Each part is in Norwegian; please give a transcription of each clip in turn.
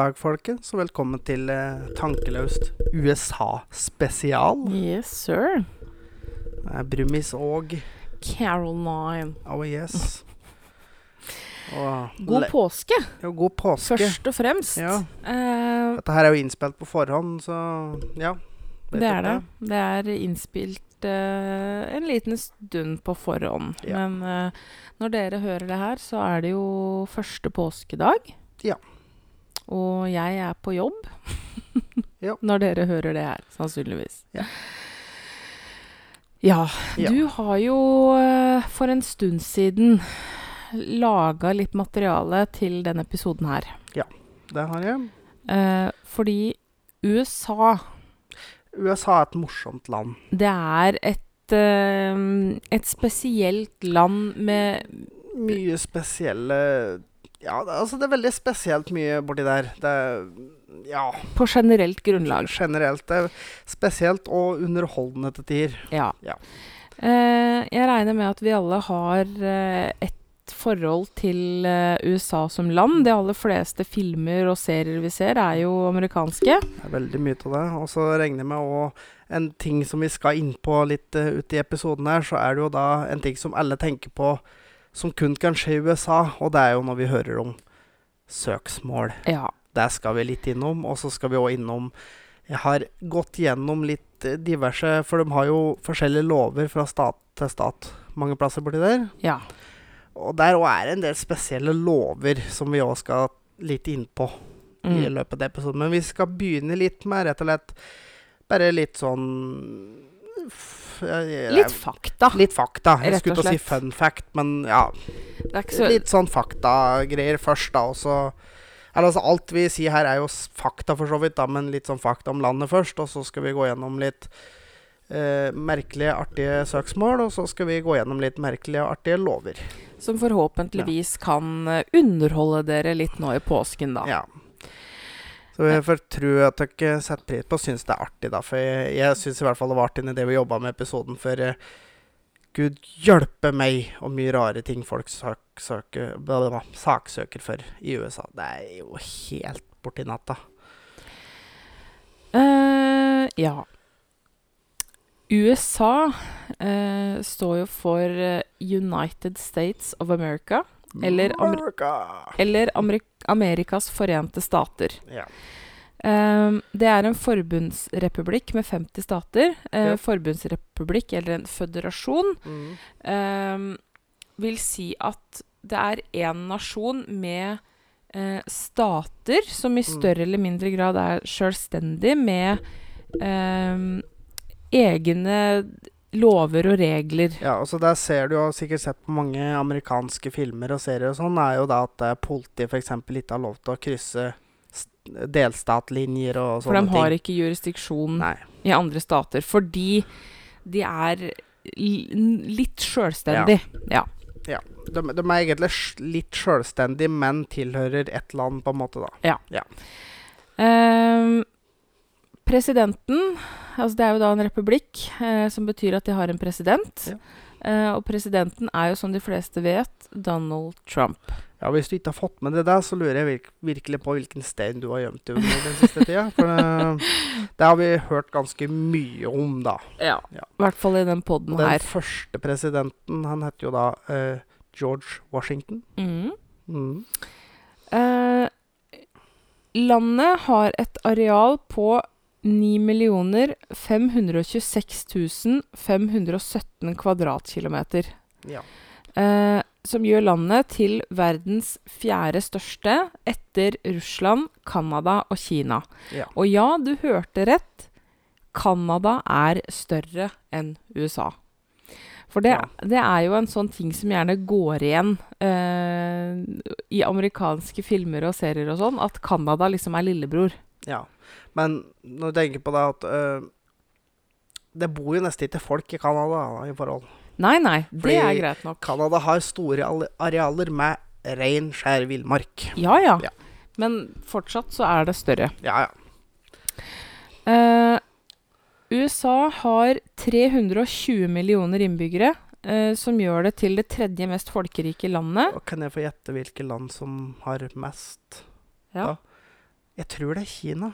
Dag, folkens, og velkommen til eh, Tankeløst USA-spesial. Yes, sir. Det er Brumis og Caroline. Oh yes. Og God le- påske, Jo, god påske. først og fremst. Ja. Eh, Dette her er jo innspilt på forhånd, så ja. vet det er det. dere. Det er innspilt eh, en liten stund på forhånd. Ja. Men eh, når dere hører det her, så er det jo første påskedag. Ja. Og jeg er på jobb Ja. når dere hører det her, sannsynligvis. Ja. Ja, Ja. du har jo eh, for en stund siden laga litt materiale til denne episoden her. Ja, Det har jeg. Eh, fordi USA, USA er et morsomt land. det er et, eh, et spesielt land med Mye spesielle Ja, det, altså det er veldig spesielt mye borti der. Det er Ja, På generelt grunnlag. generelt. Det er spesielt og underholdende til tider. Ja. Ja. Eh, jeg regner med at vi alle har eh, et forhold til eh, USA som land. De aller fleste filmer og serier vi ser, er jo amerikanske. Det er veldig mye av det. Og så regner jeg med òg en ting som vi skal inn på litt uh, ute i episoden her, så er det jo da en ting som alle tenker på som kun kan skje i USA, og det er jo når vi hører om søksmål. Ja. Det skal vi litt innom, og så skal vi òg innom Jeg har gått gjennom litt diverse, for de har jo forskjellige lover fra stat til stat mange plasser borti der. ja. Og der òg er det en del spesielle lover som vi òg skal litt inn på i Mm. løpet av episoden. Men vi skal begynne litt med rett og slett bare litt sånn Litt fakta. litt fakta. Jeg skulle til å si fun fact, men ja. Så Litt sånn faktagreier først, da. Og så altså, alt vi sier her, er jo fakta, for så vidt, da, men litt sånn fakta om landet først. Og så skal vi gå gjennom litt eh, merkelige, artige søksmål. Og så skal vi gå gjennom litt merkelige, artige lover. Som forhåpentligvis kan eh, underholde dere litt nå i påsken, da. Ja. Så jeg tror at dere setter pris på og syns det er artig, da. For jeg, jeg syns i hvert fall det var artig i det vi jobba med episoden. For uh, gud hjelpe meg og mye rare ting folk saksøker, saksøker for i USA. Det er jo helt borti natta. Uh, ja. USA uh, står jo for eh, United States of America. Eller Amer- Eller Amerik Amerikas forente stater. Ja. Um, det er en forbundsrepublikk med 50 stater. Uh, Ja. Forbundsrepublikk, eller en føderasjon, Mm. um, vil si at det er én nasjon med uh, stater som i Mm. større eller mindre grad er sjølstendig med um, egne lover og regler. Ja, altså Der ser du jo sikkert sett på mange amerikanske filmer og serier og sånn, er jo da at eh, politiet f.eks. ikke har lov til å krysse delstatlinjer og sånne ting. For de har ting. ikke jurisdiksjon Nei. i andre stater. Fordi de er litt sjølstendig. Ja. De, de er egentlig litt sjølstendige, men tilhører ett land, på en måte, da. Ehm, presidenten Altså det er jo da en republikk, eh, som betyr at de har en president. Ja. Eh, og presidenten er jo, som de fleste vet, Donald Trump. Ja, Hvis du ikke har fått med det der, så lurer jeg virk virkelig på hvilken stein du har gjemt deg under den siste tida. For det, det har vi hørt ganske mye om, da. Ja. Ja. I hvert fall i den poden her. den første presidenten, han heter jo da eh, George Washington. Mm. Mm. Eh, landet har et areal på 9 526 517 kvadratkilometer. Ja. Eh, som gjør landet til verdens fjerde største etter Russland, Canada og Kina. Ja. Og ja, du hørte rett. Canada er større enn USA. For det, Ja. det er jo en sånn ting som gjerne går igjen eh, i amerikanske filmer og serier og sånn, at Canada liksom er lillebror. ja. Men når du tenker på det at eh, Det bor jo nesten ikke folk i Canada i forhold. Nei, nei, det Fordi er greit nok. Canada har store arealer med rein, skjær villmark. Ja, ja, Ja. Men fortsatt så er det større. Ja, ja. Uh, USA har 320 millioner innbyggere, uh, som gjør det til det tredje mest folkerike landet. Og kan jeg få gjette hvilke land som har mest? Ja. da? Jeg tror det er Kina.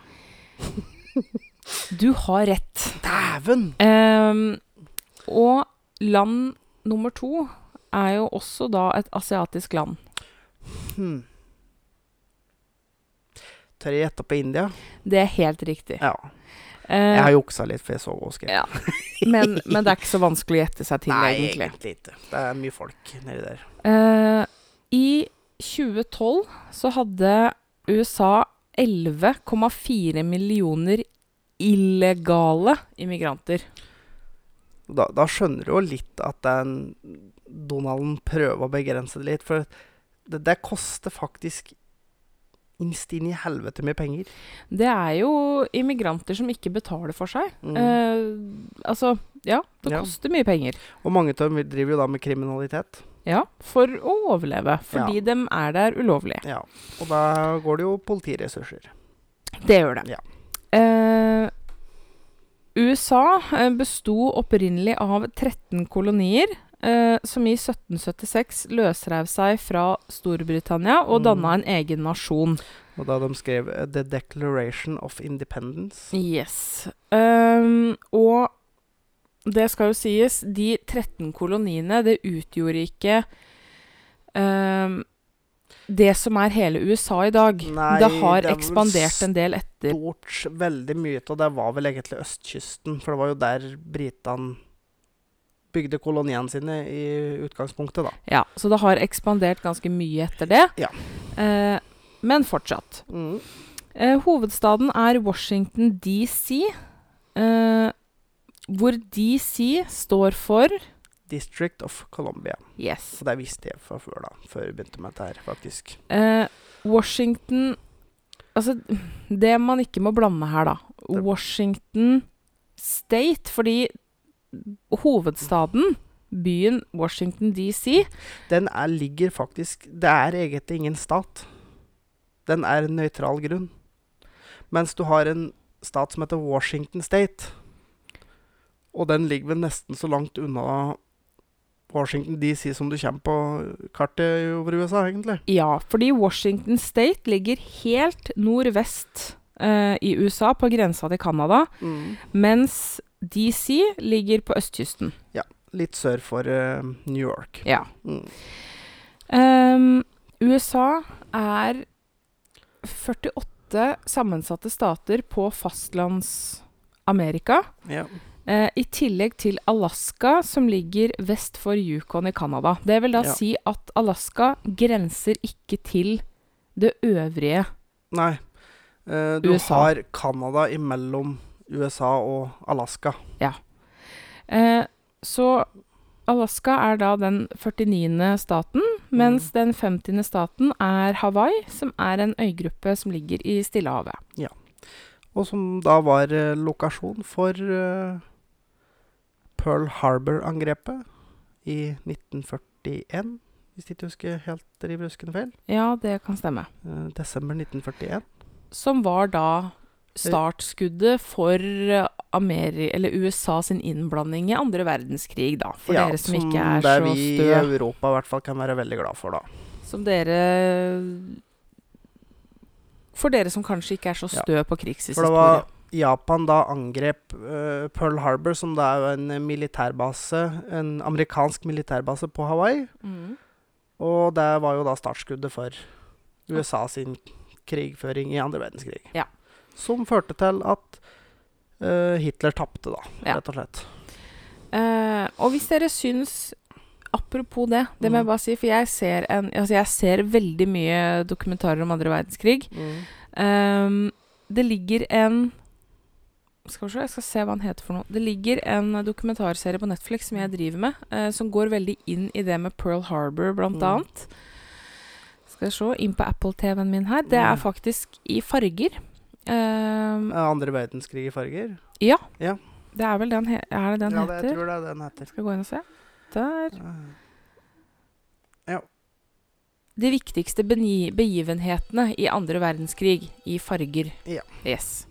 Du har rett. Dæven! Um, og land nummer to er jo også da et asiatisk land. Hmm. Tør jeg gjette på India? Det er helt riktig. Ja. Jeg har juksa litt, for jeg så skrev. ja. men, men det er ikke så vanskelig å gjette seg til, Nei, egentlig. egentlig ikke. Det er mye folk nedi der. Uh, I 2012 så hadde USA 11,4 millioner illegale immigranter. Da, da skjønner du jo litt at den Donalden prøver å begrense det litt. For det, det koster faktisk innst inn i helvete mye penger. Det er jo immigranter som ikke betaler for seg. Mm. Eh, altså, ja, det Ja. koster mye penger. Og mange av dem driver jo da med kriminalitet. Ja, for å overleve. Fordi Ja. de er der ulovlig. Ja. Og da går det jo politiressurser. Det gjør det. Ja. Eh, USA eh, besto opprinnelig av 13 kolonier, eh, som i 1776 løsrev seg fra Storbritannia og Mm. danna en egen nasjon. Og da de skrev eh, 'The Declaration of Independence'. Yes. Um, og det skal jo sies, de 13 koloniene, det utgjorde ikke um, det som er hele USA i dag. Nei, det har det er ekspandert en del etter. Stort, veldig mye av det var vel egentlig østkysten, for det var jo der britene bygde koloniene sine i utgangspunktet, da. Ja, så det har ekspandert ganske mye etter det. Ja. Eh, men fortsatt. Mm. Eh, hovedstaden er Washington DC, eh, hvor DC står for District of Columbia. Yes. Og det visste jeg fra før, da. Før jeg begynte med dette her, faktisk. Eh, Washington Altså, det man ikke må blande her, da. Washington State, fordi hovedstaden, byen Washington DC Den er, ligger faktisk Det er egentlig ingen stat. Den er en nøytral grunn. Mens du har en stat som heter Washington State. Og den ligger vel nesten så langt unna Washington DC som du kommer på kartet over USA, egentlig. Ja, fordi Washington State ligger helt nordvest eh, i USA, på grensa til Canada, mens DC ligger på østkysten. Litt sør for eh, New York. Ja. Mm. Um, USA er 48 sammensatte stater på fastlands-Amerika. Ja. Eh, I tillegg til Alaska, som ligger vest for Yukon i Canada. Det vil da Ja. si at Alaska grenser ikke til det øvrige Nei. Eh, du USA. har Canada imellom USA og Alaska. Eh, så Alaska er da den 49. staten, mens den 50. staten er Hawaii, som er en øygruppe som ligger i Stillehavet. Ja. Og som da var eh, lokasjon for eh, Pearl Harbor-angrepet i 1941. Hvis ikke husker helt riv ruskende feil. Ja, det kan stemme. Eh, desember 1941. Som var da startskuddet for eh, Ameri eller USA sin innblanding i andre verdenskrig, da. For dere som, ikke er så vi i. Europa i hvert fall kan være veldig glad for, da. Som dere For dere som kanskje ikke er så Ja. stø på For det var Japan da angrep uh, Pearl Harbor, som da er en militærbase, en amerikansk militærbase på Hawaii. Mm. Og det var jo da startskuddet for USA sin krigføring i andre verdenskrig. Ja. Som førte til at uh, Hitler tapte, da, Ja. rett og slett. Uh, og hvis dere syns Apropos det, det må jeg Mm. bare si, for jeg ser, en, altså jeg ser veldig mye dokumentarer om andre verdenskrig. Ehm, det ligger en Skal vi se, jeg skal se hva han heter for noe. Det ligger en dokumentarserie på Netflix som jeg driver med, eh, som går veldig inn i det med Pearl Harbor, blant Mm. annet. Skal vi se, inn på Apple-TV-en min her. Det er Mm. faktisk i farger. Eh, Andre verdenskrig i farger? ja. Ja. Det er vel den he Er det den ja, det, heter? jeg tror det er den heter. Skal vi gå inn og se. Der. Ja. De viktigste begivenhetene i andre verdenskrig i farger. Ja. Yes.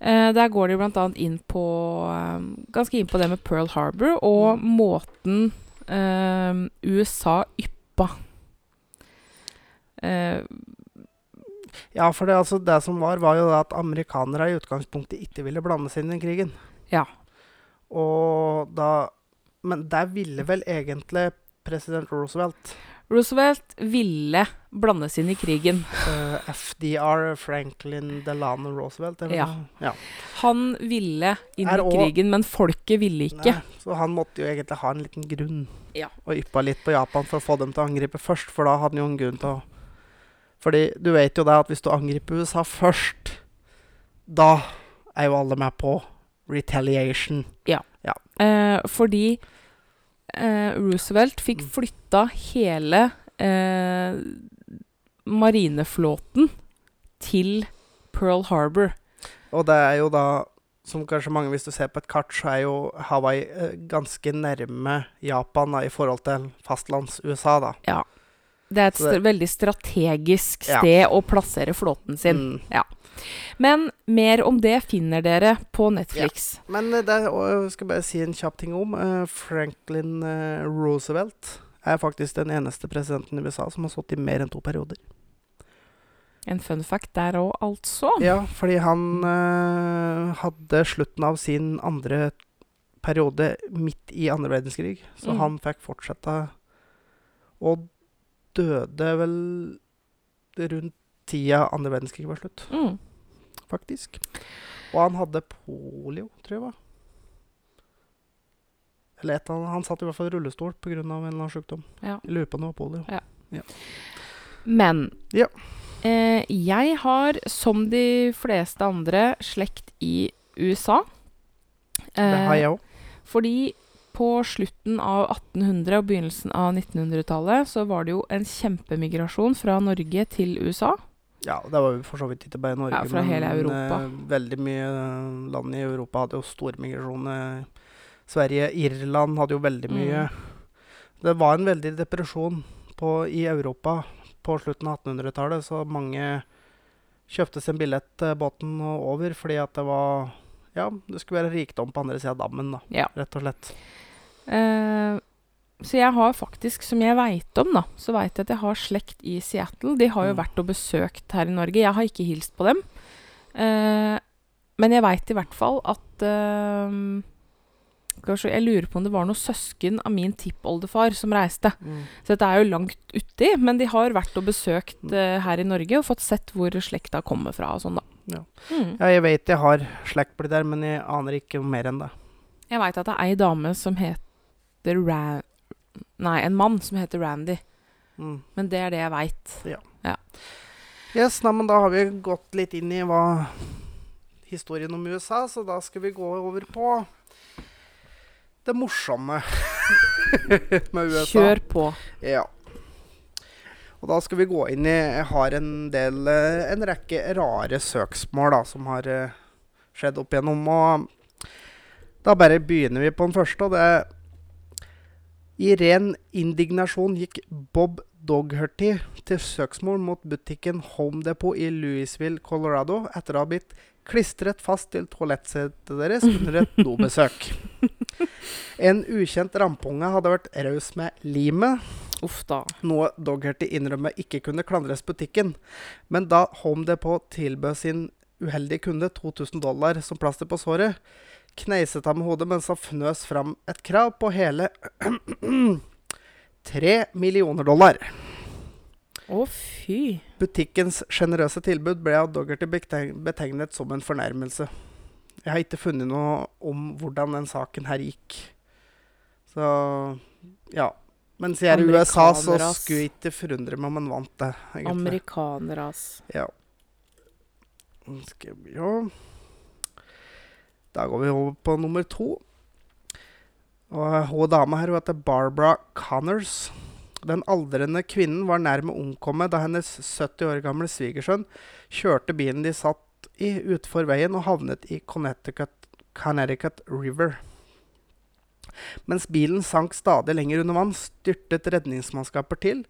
Eh, der går de bl.a. inn på eh, Ganske inn på det med Pearl Harbor og Mm. måten eh, USA yppa eh, Ja, for det, altså, det som var, var jo at amerikanere i utgangspunktet ikke ville blande seg inn i krigen. Ja. Og da Men der ville vel egentlig president Roosevelt. Roosevelt ville blandes inn i krigen. Uh, FDR, Franklin Delano Roosevelt. Ja. ja. Han ville inn i krigen, men folket ville ikke. Nei, så han måtte jo egentlig ha en liten grunn. Ja. Og yppa litt på Japan for å få dem til å angripe først, for da hadde han jo en grunn til å Fordi du vet jo det at hvis du angriper USA først, da er jo alle med på retaliation. Eh, fordi eh, Roosevelt fikk Mm. flytta hele eh, marineflåten til Pearl Harbor. Og det er jo da, som kanskje mange hvis du ser på et kart, så er jo Hawaii eh, ganske nærme Japan da, i forhold til fastlands-USA, da. Det er et det- st veldig strategisk Ja. sted å plassere flåten sin. Mm. Men mer om det finner dere på Netflix. Men der det er, jeg skal bare si en kjapp ting om eh, Franklin eh, Roosevelt er faktisk den eneste presidenten i USA som har sittet i mer enn to perioder. En fun fact der òg, altså. Ja, fordi han eh, hadde slutten av sin andre periode midt i andre verdenskrig, så Mm. han fikk fortsette og døde vel rundt tida andre verdenskrig var slutt, Mm. Faktisk. Og han hadde polio, tror jeg var. Eller et han. Han satt i hvert fall i rullestol pga. en eller annen sykdom. Ja. Jeg lurer på om det var polio. Men Ja. eh, jeg har, som de fleste andre, slekt i USA. Det har Eh, jeg òg. Fordi på slutten av 1800- og begynnelsen av 1900-tallet så var det jo en kjempemigrasjon fra Norge til USA. Ja, det var jo for så vidt ikke bare Norge, Ja, fra hele Europa. eh, veldig mye eh, land i Europa hadde jo stor migrasjon. eh, Sverige, Irland hadde jo veldig mye. Mm. Det var en veldig depresjon på, i Europa på slutten av 1800-tallet, så mange kjøpte en billett til båten og over fordi at det var Ja, det skulle være rikdom på andre sida av dammen, da, Ja. rett og slett. Eh, så jeg har faktisk, som jeg veit om, da, så veit jeg at jeg har slekt i Seattle. De har jo Mm. vært og besøkt her i Norge. Jeg har ikke hilst på dem. Eh, men jeg veit i hvert fall at eh, Jeg lurer på om det var noen søsken av min tippoldefar som reiste. Så dette er jo langt uti, men de har vært og besøkt eh, her i Norge og fått sett hvor slekta kommer fra og sånn, da. Ja. Mm. Ja, jeg vet jeg har slekt på det der, men jeg aner ikke mer enn det. Jeg veit at det er ei dame som heter Ra... Nei, en mann som heter Randy. Mm. Men det er det jeg veit. Yes, nei, men da har vi gått litt inn i hva historien om USA, så da skal vi gå over på det morsomme med USA. Kjør på. Ja. Og da skal vi gå inn i Jeg har en del eh, En rekke rare søksmål da, som har eh, skjedd opp igjennom. Og da bare begynner vi på den første, og det er I ren indignasjon gikk Bob Dogherty til søksmål mot butikken Home Depot i Louisville, Colorado, etter å ha blitt klistret fast til toalettsetet deres under et dobesøk. En ukjent rampunge hadde vært raus med limet, Uff da. noe Dogherty innrømmer ikke kunne klandres butikken. Men da Home Depot tilbød sin uheldige kunde 2000 dollar som plaster på såret, kneiset han med hodet mens han fnøs fram et krav på hele 3 millioner dollar. Å, fy. Butikkens sjenerøse tilbud ble av Doggerty betegnet som en fornærmelse. Jeg har ikke funnet noe om hvordan den saken her gikk. Så ja. Mens jeg er i USA, så skulle jeg ikke forundre meg om han vant det. egentlig. Amerikaner, ass. Ja. Skal vi jo Da går vi over på nummer to. Og hun dama her hun heter Barbara Connors. Den aldrende kvinnen var nær med å omkomme da hennes 70 år gamle svigersønn kjørte bilen de satt i, utfor veien og havnet i Connecticut, Connecticut River. Mens bilen sank stadig lenger under vann, styrtet redningsmannskaper til.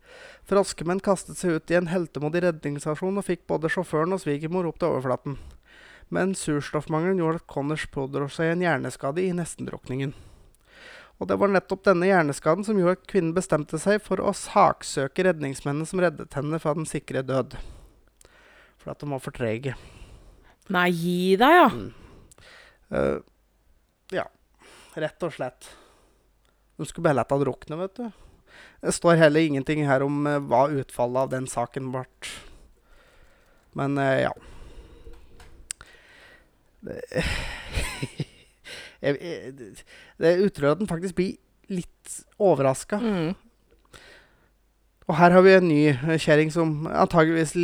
Froskemenn kastet seg ut i en heltemodig redningsaksjon og fikk både sjåføren og svigermor opp til overflaten. Men surstoffmangelen gjorde at Connors pådro seg en hjerneskade i nestendrukningen. Og det var nettopp denne hjerneskaden som gjorde at kvinnen bestemte seg for å saksøke redningsmennene som reddet henne fra den sikre død. For at de var for trege. Nei, gi deg, ja. Eh, ja, rett og slett. De skulle bare latt han drukne, vet du. Det står heller ingenting her om uh, hva utfallet av den saken ble. Men uh, ja. Det, det utrolig at en faktisk blir litt overraska. Mm. Og her har vi en ny kjerring som antageligvis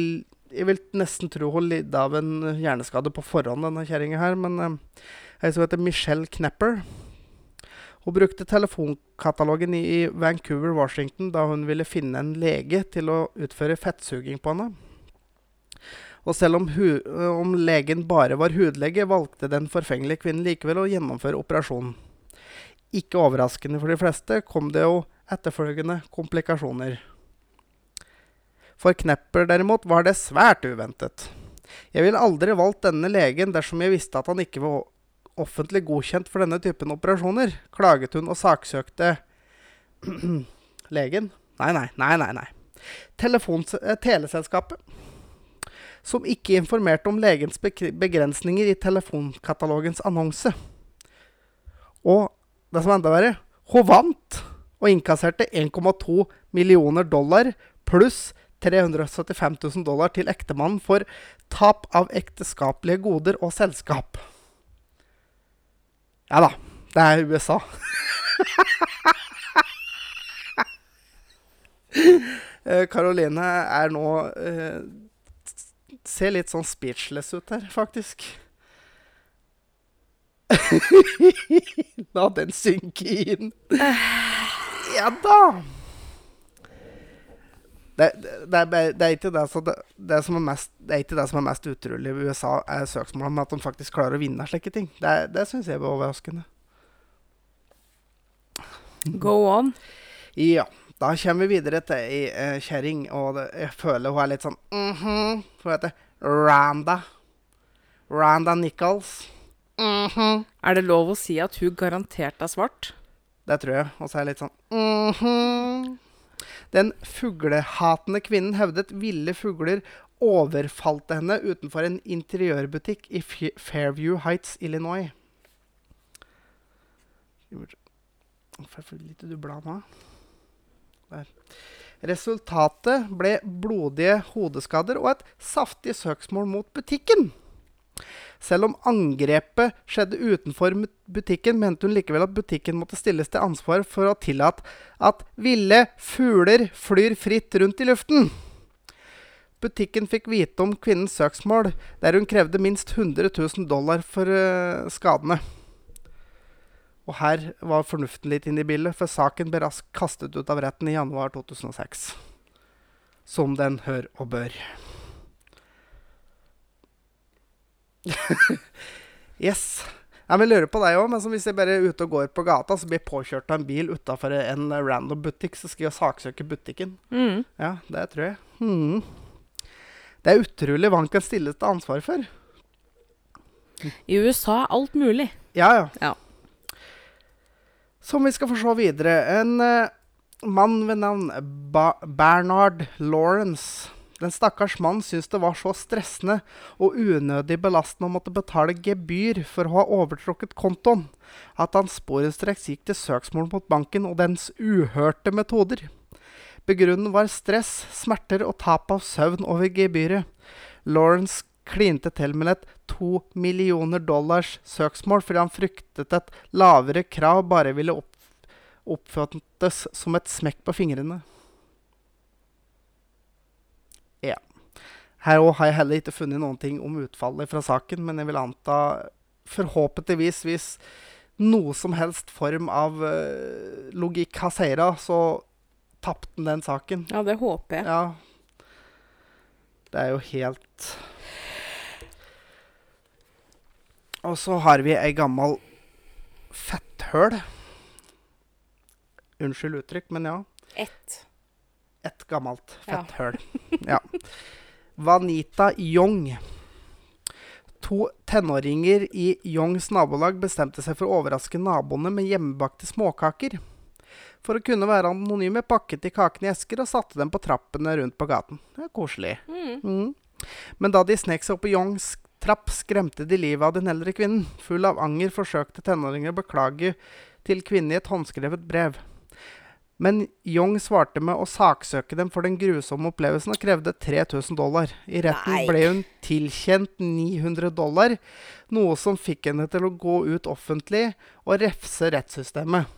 Jeg vil nesten tro hun lidde av en hjerneskade på forhånd, denne kjerringa her. Men eh, ei som heter Michelle Knepper. Hun brukte telefonkatalogen i i Vancouver, Washington, da hun ville finne en lege til å utføre fettsuging på henne. Og selv om, om legen bare var hudlege, valgte den forfengelige kvinnen likevel å gjennomføre operasjonen. Ikke overraskende for de fleste kom det jo etterfølgende komplikasjoner. For Knepper derimot var det svært uventet. Jeg ville aldri valgt denne legen dersom jeg visste at han ikke var offentlig godkjent for denne typen operasjoner, klaget hun og saksøkte legen. Nei, nei, nei, nei. nei. Telefons teleselskapet. Som ikke informerte om legens begrensninger i telefonkatalogens annonse. Og det som er enda verre, hun vant og innkasserte 1,2 millioner dollar pluss 375 000 dollar til ektemannen for tap av ekteskapelige goder og selskap. Ja da, det er USA. Karoline Caroline er nå eh, Ser litt sånn speechless ut her, faktisk. La den synke inn. Ja da. Det, det, det, er, det er ikke det, som er mest, det er ikke det som er mest utrolig i USA, er søksmål om at de faktisk klarer å vinne slike ting. Det, det syns jeg var overraskende. Go on. Ja, da kommer vi videre til ei eh, kjerring, og jeg føler hun er litt sånn mhm. Hun heter Randa. Randa Nichols. Mhm. Er det lov å si at hun garantert er svart? Det tror jeg. Og så er jeg litt sånn mhm. Den fuglehatende kvinnen hevdet ville fugler overfalt henne utenfor en interiørbutikk i Fairview Heights, Illinois. Hvorfor vil litt du blar nå? Der. Resultatet ble blodige hodeskader og et saftig søksmål mot butikken. Selv om angrepet skjedde utenfor butikken, mente hun likevel at butikken måtte stilles til ansvar for å tillate at ville fugler flyr fritt rundt i luften. Butikken fikk vite om kvinnens søksmål, der hun krevde minst 100 000 dollar for eh, skadene. Og her var fornuften litt inne i bildet, for saken ble raskt kastet ut av retten i januar 2006. Som den hør og bør. yes. Jeg vil lure på deg òg, men som hvis jeg bare er ute og går på gata, så blir jeg påkjørt av en bil utafor en random butikk, så skal jeg saksøke butikken. Mm. Ja, det tror jeg. Mm. Det er utrolig hva han kan stilles til ansvar for. I USA er alt mulig. Ja, ja. Ja. Som vi skal få se videre. En uh, mann ved navn ba Bernard Lawrence. Den stakkars mannen syntes det var så stressende og unødig belastende å måtte betale gebyr for å ha overtrukket kontoen, at han sporenstreks gikk til søksmål mot banken og dens uhørte metoder. Begrunnen var stress, smerter og tap av søvn over gebyret. Lawrence klinte til med et to millioner dollars søksmål fordi han fryktet et lavere krav bare ville opp oppfattes som et smekk på fingrene. Ja. Her òg har jeg heller ikke funnet noen ting om utfallet fra saken, men jeg vil anta forhåpentligvis hvis noe som helst form av uh, logikk har seira, så tapte han den saken. Ja, det håper jeg. Ja. Det er jo helt Og så har vi ei gammel fetthøl. Unnskyld uttrykk, men ja. Ett. Et gammelt Ja. fetthøl. Ja. Vanita Young. To tenåringer i Youngs nabolag bestemte seg for å overraske naboene med hjemmebakte småkaker. For å kunne være anonyme pakket de kakene i esker og satte dem på trappene rundt på gaten. Det er koselig. Mm. Mm. Men da de snek seg opp på Youngs trapp, skremte de livet av den eldre kvinnen. Full av anger forsøkte tenåringer å beklage til kvinnen i et håndskrevet brev. Men Young svarte med å saksøke dem for den grusomme opplevelsen og krevde 3000 dollar. I retten Nei. ble hun tilkjent 900 dollar, noe som fikk henne til å gå ut offentlig og refse rettssystemet.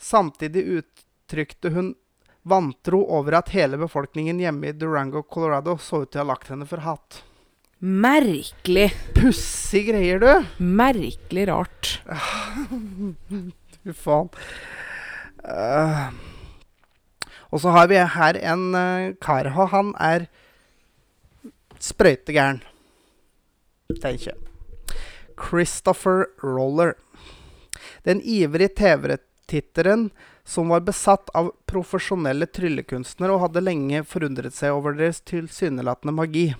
Samtidig uttrykte hun vantro over at hele befolkningen hjemme i Durango, Colorado så ut til å ha lagt henne for hat. Merkelig. Pussige greier, du! Merkelig rart. Fy faen. Uh. og så har vi her en uh, kar. og Han er sprøytegæren, tenker jeg. Christopher Roller. Den ivrige TV-titteren som var besatt av profesjonelle tryllekunstnere og hadde lenge forundret seg over deres tilsynelatende magi.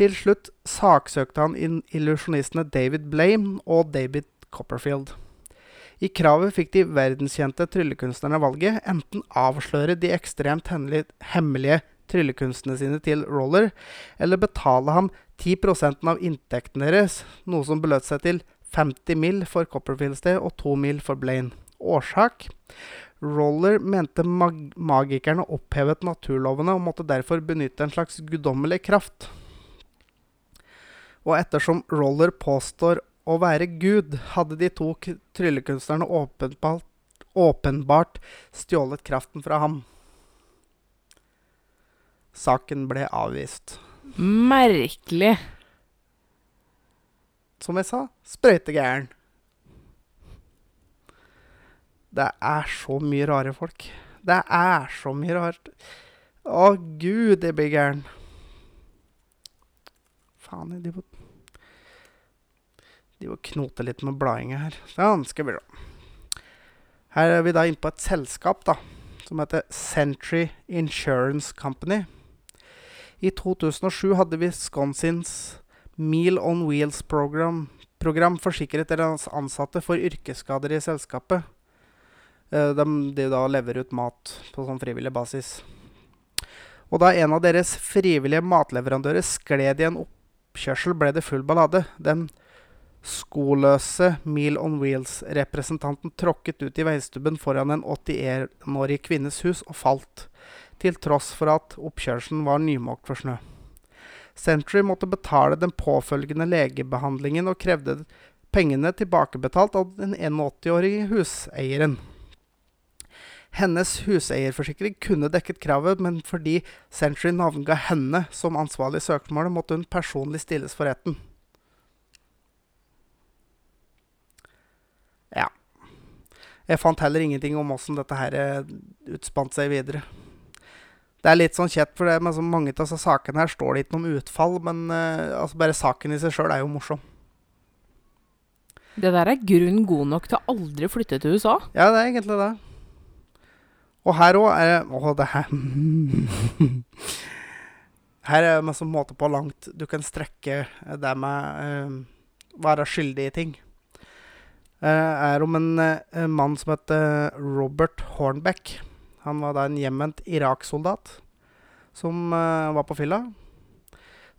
Til slutt saksøkte han illusjonistene David Blame og David Copperfield. I kravet fikk de verdenskjente tryllekunstnerne valget enten avsløre de ekstremt hemmelige tryllekunstene sine til Roller, eller betale ham 10 av inntekten deres, noe som beløt seg til 50 mill. for Copperfields del og 2 mill. for Blaine. Årsak? Roller mente mag magikerne opphevet naturlovene og måtte derfor benytte en slags guddommelig kraft. Og ettersom Roller påstår å være Gud, hadde de to tryllekunstnerne åpenbart, åpenbart stjålet kraften fra ham. Saken ble avvist. Merkelig. Som jeg sa, sprøytegæren. Det er så mye rare folk. Det er så mye rart. Å, gud, jeg blir gæren. Faen, jeg driver De må knote litt med bladinga her. Sånn, skal vi se. Her er vi da inne på et selskap da, som heter Century Insurance Company. I 2007 hadde Wisconsins Meal on Wheels-program program forsikret deres ansatte for yrkesskader i selskapet. Eh, De, de da lever ut mat på sånn frivillig basis. Og da en av deres frivillige matleverandører skled i en oppkjørsel, ble det full ballade. Den skoløse Meal on Wheels-representanten tråkket ut i veistubben foran en 81-årig kvinnes hus og falt, til tross for at oppkjørselen var nymåkt for snø. Century måtte betale den påfølgende legebehandlingen og krevde pengene tilbakebetalt av den 81-årige huseieren. Hennes huseierforsikring kunne dekket kravet, men fordi Century navnga henne som ansvarlig i søksmålet, måtte hun personlig stilles for retten. Ja. Jeg fant heller ingenting om åssen dette her eh, utspant seg videre. Det er litt sånn kjett, for det men så mange av sakene her står det ikke noe om utfall, men uh, altså bare saken i seg sjøl er jo morsom. Det der er grunn god nok til å aldri flytte til USA. Ja, det er egentlig det. Og her òg er det Å, det her Her er masse måter på langt du kan strekke det med uh, være skyldig i ting. Uh, er om en uh, mann som heter Robert Hornbeck. Han var da en hjemvendt Irak-soldat som uh, var på fylla.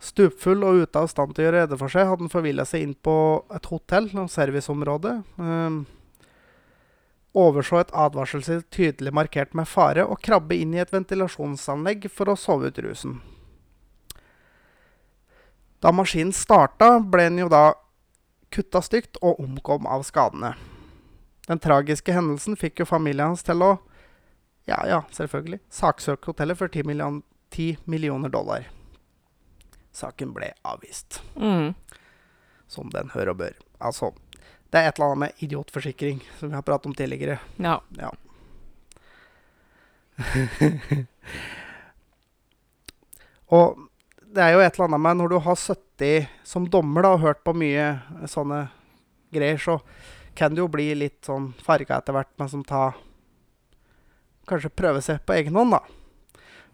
Stupfull og ute av stand til å gjøre rede for seg hadde han forvilla seg inn på et hotell, og serviceområde. Eh, overså et advarselsskilt tydelig markert med fare, og krabbe inn i et ventilasjonsanlegg for å sove ut rusen. Da maskinen starta, ble den jo da kutta stygt og omkom av skadene. Den tragiske hendelsen fikk jo familien hans til å, ja ja, selvfølgelig, saksøke hotellet for 10 million, 10 millioner dollar. Saken ble avvist, Mm. som den hør og bør. Altså, det er et eller annet med idiotforsikring, som vi har pratet om tidligere. Ja. Ja. og det er jo et eller annet med når du har sittet som dommer da, og hørt på mye sånne greier, så kan du jo bli litt sånn farga etter hvert, men som ta Kanskje prøve seg på egen hånd, da.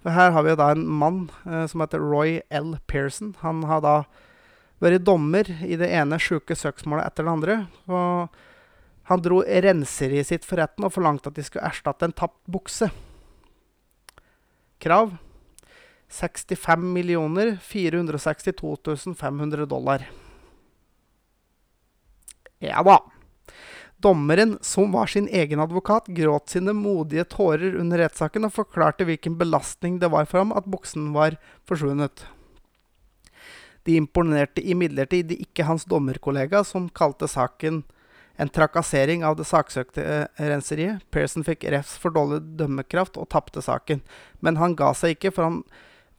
For her har vi jo da en mann eh, som heter Roy L. Pearson. Han har da vært dommer i det ene sjuke søksmålet etter det andre. Og han dro renseriet sitt for retten og forlangte at de skulle erstatte en tapt bukse. Krav. 65 millioner 462 500 dollar. Ja da. Dommeren, som var sin egen advokat, gråt sine modige tårer under rettssaken og forklarte hvilken belastning det var for ham at buksen var forsvunnet. De imponerte imidlertid ikke hans dommerkollega, som kalte saken en trakassering av det saksøkte eh, renseriet. Pearson fikk refs for dårlig dømmekraft og tapte saken. Men han ga seg ikke, for han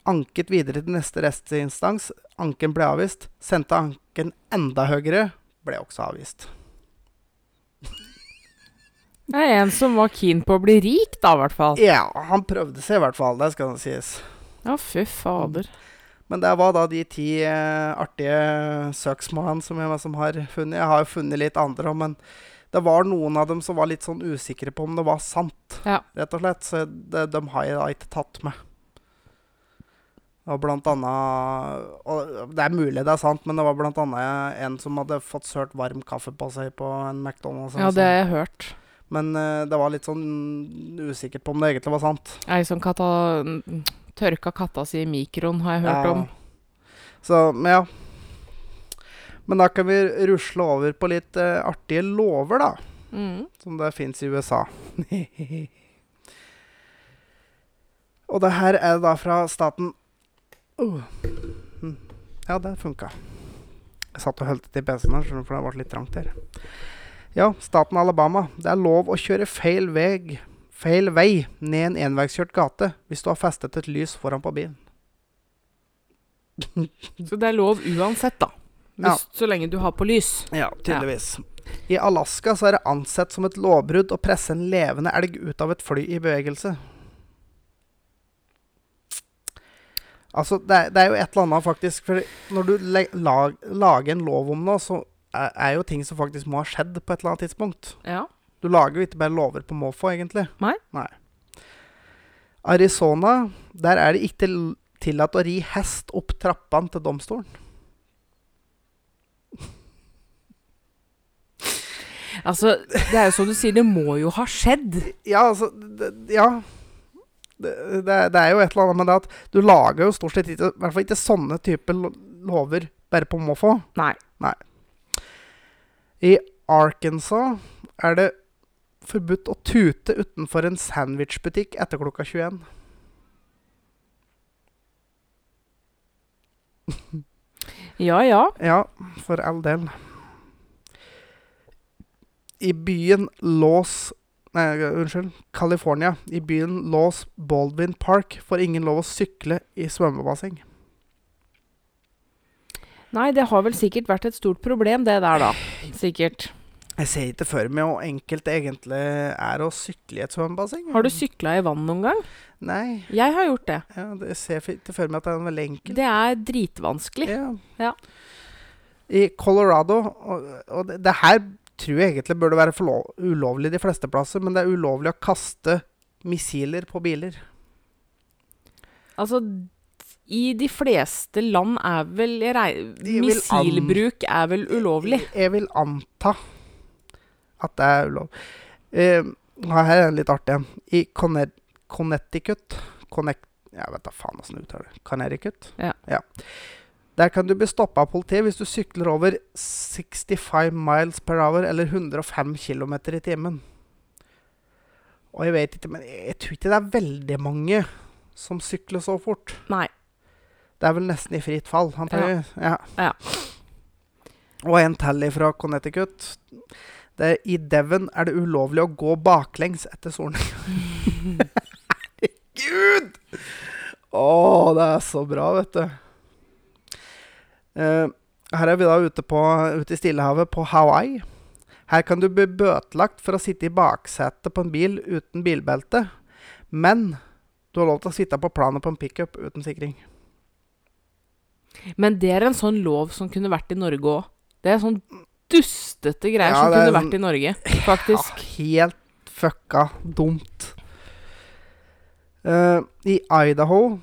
anket videre til neste rettsinstans. Anken ble avvist. Sendte anken enda høyere, ble også avvist. Det er en som var keen på å bli rik, da, i hvert fall. Ja, han prøvde seg i hvert fall. Det skal sies. Ja, fy fader. Men det var da de ti eh, artige søksmålene som jeg som har funnet. Jeg har jo funnet litt andre òg, men det var noen av dem som var litt sånn usikre på om det var sant, Ja. rett og slett. Så det, dem har jeg da ikke tatt med. Og blant annet Og det er mulig det er sant, men det var blant annet en som hadde fått sølt varm kaffe på seg på en McDonald's. Ja, det har jeg hørt. Men uh, det var litt sånn usikkert på om det egentlig var sant. Ei som katta tørka katta si i mikroen, har jeg hørt Ja. om. Så, men ja. Men da kan vi rusle over på litt uh, artige lover, da. Mm. Som det fins i USA. Og det her er da fra staten oh. hm. Ja, det funka. Jeg satt og holdt til PC-en her, for det ble litt trangt her. Ja, staten Alabama. Det er lov å kjøre feil vei, feil vei ned en enveiskjørt gate hvis du har festet et lys foran på bilen. Så det er lov uansett, da. Ja. Så lenge du har på lys. Ja, tydeligvis. I Alaska så er det ansett som et lovbrudd å presse en levende elg ut av et fly i bevegelse. Altså, det er, det er jo et eller annet, faktisk. For når du le lag, lager en lov om noe, så er, er jo ting som faktisk må ha skjedd på et eller annet tidspunkt. Ja. Du lager jo ikke bare lover på måfå, egentlig. Nei. Nei. Arizona, der er det ikke tillatt å ri hest opp trappene til domstolen. Altså, det er jo som du sier, det må jo ha skjedd. Ja, altså det, Ja. Det, det, det er jo et eller annet med det at du lager jo stort sett ikke I hvert fall ikke sånne typer lover bare på måfå. Nei. I Arkansas er det forbudt å tute utenfor en sandwichbutikk etter klokka 21. Ja ja. Ja, for all del. I byen Los Nei, unnskyld. California. I byen Los Baldwin Park får ingen lov å sykle i svømmebasseng. Nei, det har vel sikkert vært et stort problem, det der, da. Sikkert. Jeg ser ikke for meg hvor enkelt det egentlig er å sykle i et svømmebasseng. Har du sykla i vann noen gang? Nei. Jeg har gjort det. Ja, det- jeg ser ikke for meg at det er veldig enkelt. Det er dritvanskelig. Ja. Ja. I Colorado Og, og det, det her tror jeg egentlig burde være forlo- ulovlig de fleste plasser, men det er ulovlig å kaste missiler på biler. Altså, i de fleste land er vel Missilbruk er vel ulovlig? Jeg, jeg vil anta at det er ulov. Uh, her er en litt artig en. I Conner Connecticut Connect, Jeg vet da faen åssen du uttaler det. Connecticut? Ja. Der kan du bli stoppa av politiet hvis du sykler over 65 miles per hour, eller 105 km i timen. Og jeg vet ikke, men jeg, tror ikke det er veldig mange som sykler så fort. Nei. Det er vel nesten i fritt fall, antar Ja. jeg. Ja. Ja. Og en tally fra Connecticut. Det I Devon er det ulovlig å gå baklengs etter soning. Herregud! Å, det er så bra, vet du. Uh, her er vi da ute, på, ute i Stillehavet, på Hawaii. Her kan du bli bøtelagt for å sitte i baksetet på en bil uten bilbelte. Men du har lov til å sitte på planet på en pickup uten sikring. Men det er en sånn lov som kunne vært i Norge òg. Det er en sånn dustete greier Ja, som kunne vært i Norge, faktisk. Ja, helt fucka dumt. Uh, I Idaho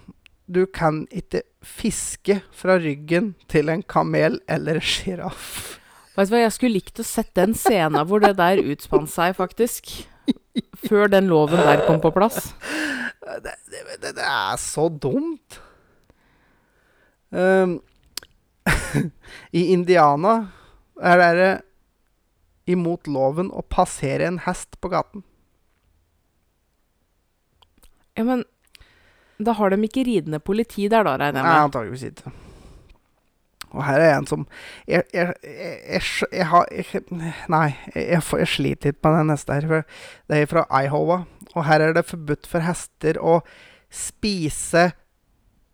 Du kan ikke fiske fra ryggen til en kamel eller sjiraff. Vet du hva, Jeg skulle likt å sett den scenen hvor det der utspant seg, faktisk. Før den loven der kom på plass. Det, det, det, det er så dumt. Um, I Indiana er det imot loven å passere en hest på gaten. Ja, men da har de ikke ridende politi der, da, regner Nei, jeg med. antageligvis ikke. Og her er en som Jeg, jeg, jeg, jeg, har jeg, Nei, jeg, sliter litt med den neste her. For det er fra Iowa. Og her er det forbudt for hester å spise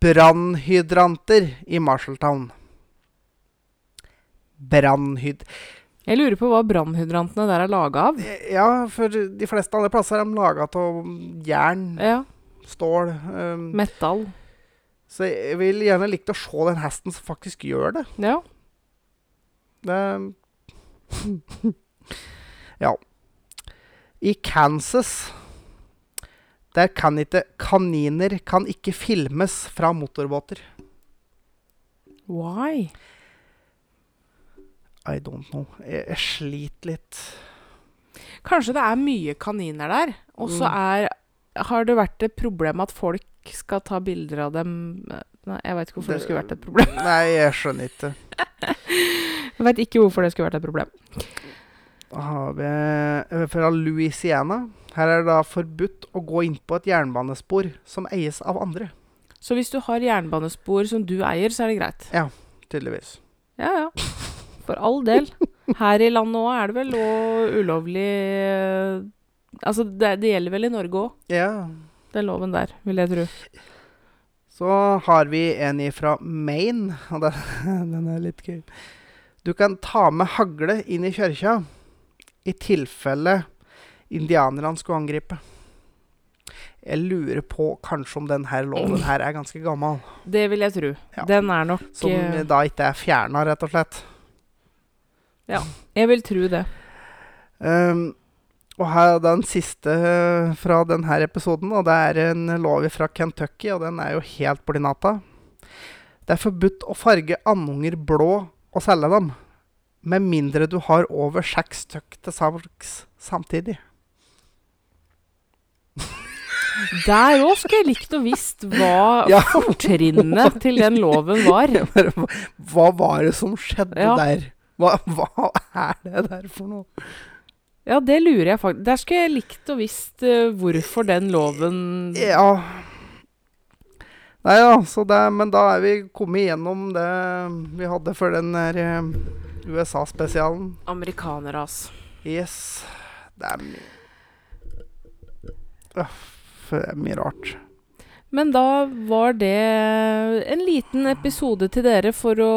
brannhydranter i Marshalltown. Brannhyd... Jeg lurer på hva brannhydrantene der er laga av. Ja, for de fleste andre plasser er de laga av jern, Ja. stål um, Metall. Så jeg vil gjerne likt å se den hesten som faktisk gjør det. Ja. Det Ja. I Kansas Der kan ikke Kaniner kan ikke filmes fra motorbåter. Why? I don't know. Jeg, jeg sliter litt. Kanskje det er mye kaniner der, og så Mm. er Har det vært et problem at folk skal ta bilder av dem Nei, jeg veit ikke hvorfor det, Det- skulle vært et problem. Nei, jeg skjønner ikke. Jeg veit ikke hvorfor det skulle vært et problem. Da har vi eh, fra Louisiana. Her er det da forbudt å gå inn på et jernbanespor som eies av andre. Så hvis du har jernbanespor som du eier, så er det greit. Ja, Tydeligvis. Ja, ja. For all del. Her i landet òg er det vel òg ulovlig eh, Altså, det, det gjelder vel i Norge òg, Ja. den loven der, vil jeg tro. Så har vi en fra Maine, og den, den er litt gøy. Du kan ta med hagle inn i kirka i tilfelle indianerne skulle angripe. Jeg lurer på kanskje om denne loven her er ganske gammel. Det vil jeg tro. Ja. Den er nok Som eh, da ikke er fjerna, rett og slett. Jeg vil tro det. Um, og her er den siste eh, fra denne episoden, og det er en lov fra Kentucky, og den er jo helt bli natta. Det er forbudt å farge andunger blå og selge dem, med mindre du har over seks stykk til salgs samtidig. Der òg skulle jeg likt å visst hva Ja. fortrinnet til den loven var. Hva var det som skjedde Ja. der? Hva, hva er det der for noe? Ja, det lurer jeg faktisk Der skulle jeg likt å visst eh, hvorfor den loven Ja Nei da, så det, men da er vi kommet gjennom det vi hadde for den der eh, USA-spesialen. Amerikaneras. Yes. Det er mye det er mye rart. Men da var det en liten episode til dere for å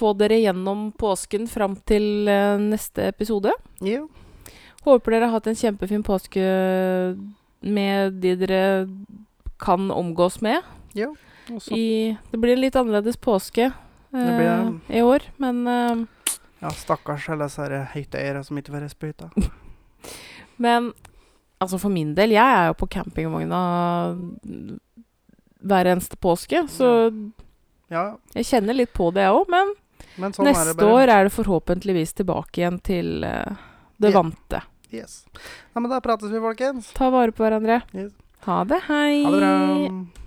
få dere gjennom påsken fram til eh, neste episode. Ja. Håper dere har hatt en kjempefin påske med de dere kan omgås med. ja. Og I, det blir en litt annerledes påske eh, blir i år, men eh, ja, stakkars alle disse hytteeiere som ikke får reise på hytta. Men altså for min del, jeg er jo på campingvogna hver eneste påske, så Ja, jeg kjenner litt på det, jeg òg. Men men sånn er det neste bare. år er det forhåpentligvis tilbake igjen til uh, det vante. Yes. Ja, men da prates vi, folkens. Ta vare på hverandre. Yes. Ha det. Hei. Ha det bra.